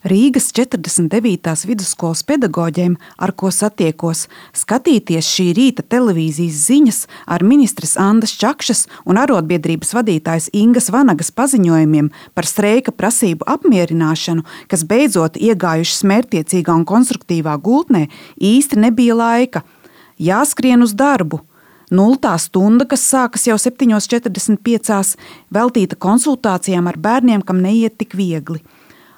Rīgas 49. vidusskolas pedagoģiem, ar ko satiekos, skatīties šī rīta televīzijas ziņas ar ministres Andas Čakšas un arotbiedrības vadītājas Ingas Vanagas paziņojumiem par streika prasību apmierināšanu, kas beidzot iegājušas mērķtiecīgā un konstruktīvā gultnē, īsti nebija laika. Jāskrien uz darbu. Nultā stunda, kas sākas jau 7.45, veltīta konsultācijām ar bērniem, kam neiet tik viegli.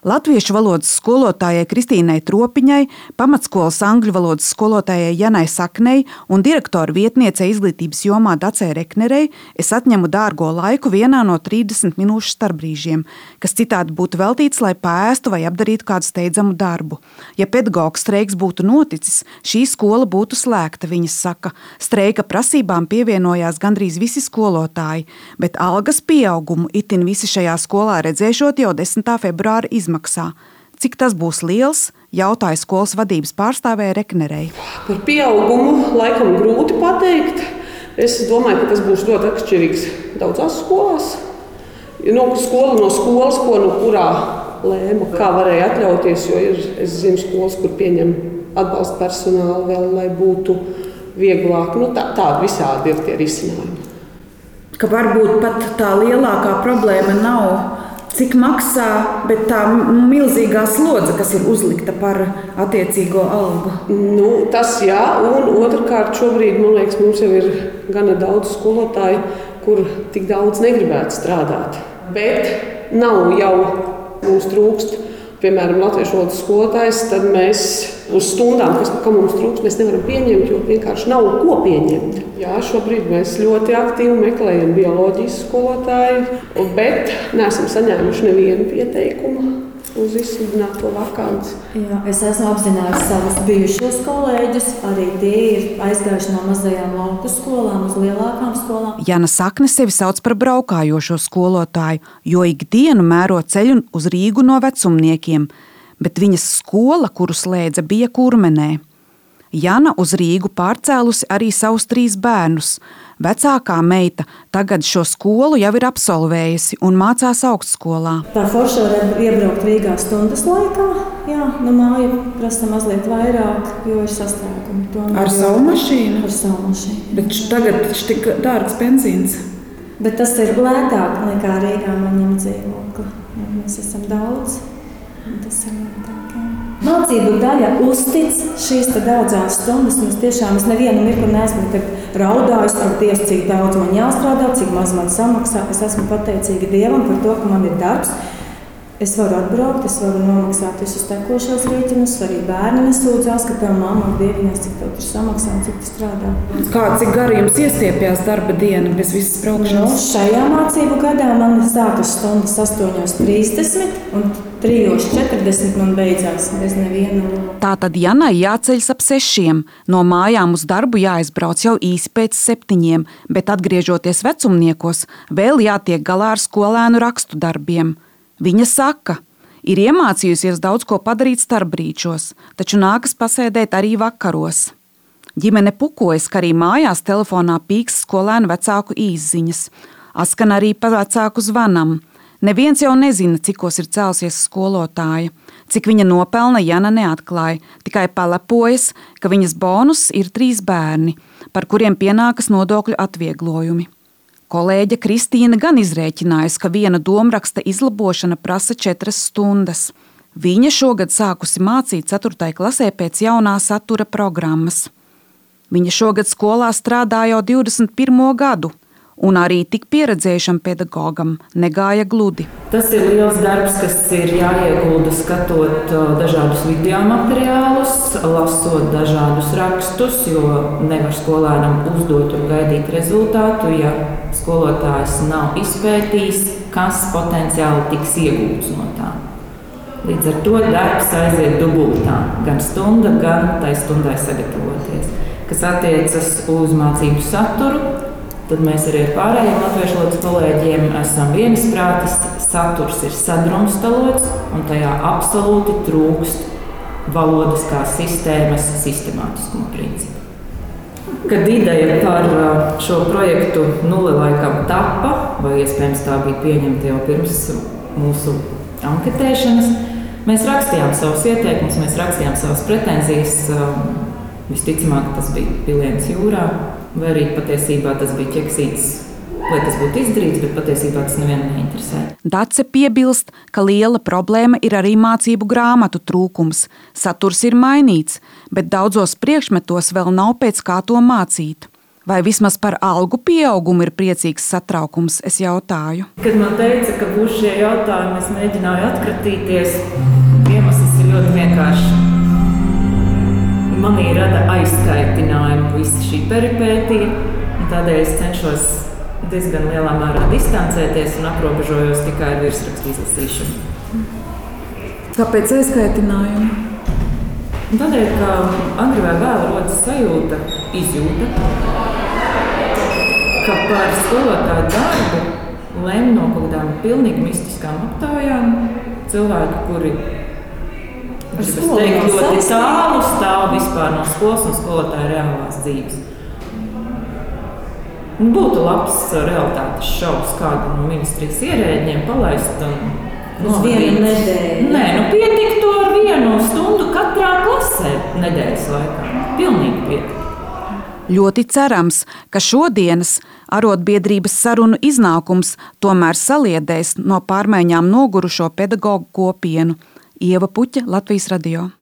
Latviešu valodas skolotājai Kristīnai Tropiņai, pamatskolas angļu valodas skolotājai Janai Saknei un direktora vietniecei izglītības jomā Dacei Reknerei es atņemu dārgo laiku vienā no 30 minūšu starpbrīžiem, kas citādi būtu veltīts, lai pēstu vai apdarītu kādu steidzamu darbu. Ja pedagoģa streiks būtu noticis, šī skola būtu slēgta, viņas saka. Streika prasībām pievienojās gandrīz visi skolotāji, bet algas pieaugumu itin visi šajā skolā redzēšot jau 10. februāra izmaiņā izmaksā. Cik tas būs liels, jautāja skolas vadības pārstāvēja Reknerei. Par pieaugumu laikam grūti pateikt. Es domāju, ka tas būs ļoti atšķirīgs daudzās skolās. No skola no skolas, ko no kurā lēma, kā varēja atļauties. Jo ir, es zinu, skolas, kur pieņem atbalsta personālu vēl, lai būtu vieglāk. Nu, tā, tādi visādi ir tie risinājumi. Ka varbūt pat tā lielākā problēma nav cik maksā, bet tā milzīgā slodze, kas ir uzlikta par attiecīgo algu. Nu, tas jā, un otrkārt, šobrīd liekas, mums jau ir gana daudz skolotāju, kur tik daudz negribētu strādāt. Bet nav jau mums trūkst piemēram, latviešu valodas skolotājs, tad mēs uz stundām, kas mums trūks, mēs nevaram pieņemt, jo vienkārši nav ko pieņemt. Jā, šobrīd mēs ļoti aktīvi meklējam bioloģijas skolotāju, bet neesam saņēmuši nevienu pieteikumu uz izsludināto vakanci. Jā, es esmu apzinājusi savus bijušos kolēģus. Arī tie ir aizgājuši no mazajām lauku skolām uz lielākām skolām. Jana Sakne sevi sauc par braukājošo skolotāju, jo ikdienu mēro ceļu uz Rīgu no vecumniekiem, bet viņas skola, kuru slēdza, bija kurmenē. Jana uz Rīgu pārcēlusi arī savus trīs bērnus. Vecākā meita tagad šo skolu jau ir absolvējusi un mācās augstskolā. Tā forša var iebraukt Rīgā stundas laikā. Jā, no māja prasa mazliet vairāk, jo ir sastrēgumi. Ar savu mašīnu? Ar savu mašīnu. Bet tagad ir tik dārgs benzīns. Bet tas ir lētāk nekā Rīgā man ņemt dzīvokli. Mēs esam daudz. Tas ir lētāk. Mācību daļa uztic šīs daudzās stundas. Es tiešām es nevienu mirkli neesmu raudājis par Dievu, cik daudz man jāstrādā, cik maz man samaksā. Es esmu pateicīga Dievam par to, ka man ir darbs. Es varu atbraukt, es varu nomaksāt visus tekošos rēķinus. Arī bērni nesūdzās, ka tev mamma dievinās, cik tev tur samaksā un cik tu strādā. Kā cik gari jums iestiepjas darba diena bez visas braukšanas? Nu, šajā mācību gadā man sākas stundas 8.30 un 3.40 un beidzās bez neviena. Tā tad Janai jāceļas ap sešiem. No mājām uz darbu jāizbrauc jau īsi pēc septiņiem, bet atgriežoties vecumniekos, vēl jātiek galā ar skolēnu rakstu darbiem. Viņa saka, ir iemācījusies daudz ko padarīt starpbrīčos, taču nākas pasēdēt arī vakaros. Ģimene pukojas, ka arī mājās telefonā pīks skolēnu vecāku īsiņas. Askan arī pa vecāku zvanam. Neviens jau nezina, cikos ir celsies skolotāja, cik viņa nopelna Jana neatklāja, tikai palepojas, ka viņas bonus ir trīs bērni, par kuriem pienākas nodokļu atvieglojumi. Kolēģe Kristīna gan izrēķinājusi, ka viena domāraksta izlabošana prasa četras stundas. Viņa šogad sākusi mācīt 4. klasē pēc jaunā satura programmas. Viņa šogad skolā strādā jau 21. gadu un arī tik pieredzējušam pedagogam negāja gludi. Tas ir liels darbs, kas ir jāiegulda skatot dažādus video materiālus, lasot dažādus rakstus, jo nevar skolēnam uzdot un gaidīt rezultātu, ja skolotājs nav izpētījis, kas potenciāli tiks iegūts no tā. Līdz ar to darbs aiziet dubultā, gan stunda, gan tai stundai sagatavoties. Kas attiecas uz mācību saturu, Tad mēs arī ar pārējiem latviešu valodas kolēģiem esam viensprātis. Saturs ir sadrumstalots un tajā absolūti trūkst valodas kā sistēmas sistemātiskuma principu. Kad ideja par šo projektu nulle laikam tapa, vai iespējams tā bija pieņemta jau pirms mūsu anketēšanas, Mēs rakstījām savus ieteikumus, mēs rakstījām savas pretenzijas. Visticamāk, tas bija piliens jūrā, vai arī patiesībā tas bija ķeksīts lai tas būtu izdarīts, bet patiesībā tas nevienu neinteresē. Dace piebilst, ka liela problēma ir arī mācību grāmatu trūkums. Saturs ir mainīts, bet daudzos priekšmetos vēl nav pēc kā to mācīt. Vai vismaz par algu pieaugumu ir priecīgs satraukums, es jautāju. Kad man teica, ka būs šie jautājumi, es mēģināju atkratīties. Iemesls ir ļoti vienkāršs. Aizskaitinājumu visa šī peripētija, tādēļ es cenšos diezgan lielā mērā distancēties un aprobežojos tikai ar virsrakstu izlasīšanu. Kāpēc aizskaitinājumu? Tādēļ, ka agri vai vēl rodas sajūta, izjūta, ka par skolotāju darbu lemj no kaut kādām pilnīgi mistiskām aptaujām cilvēki, kuri teikt, ļoti tālu stāv vispār no skolas un skolotāja reālās dzīves. Nu, būtu labs realitātes šovs kādu no ministrijas ierēģiem palaist. Uz vienu nedēļu. Nē, nu pietiktu ar vienu stundu katrā klasē nedēļas laikā. Pilnīgi pietiktu. Ļoti cerams, ka šodienas arotbiedrības sarunu iznākums tomēr saliedēs no pārmaiņām nogurušo pedagoģu kopienu. Ieva Puķa, Latvijas radio.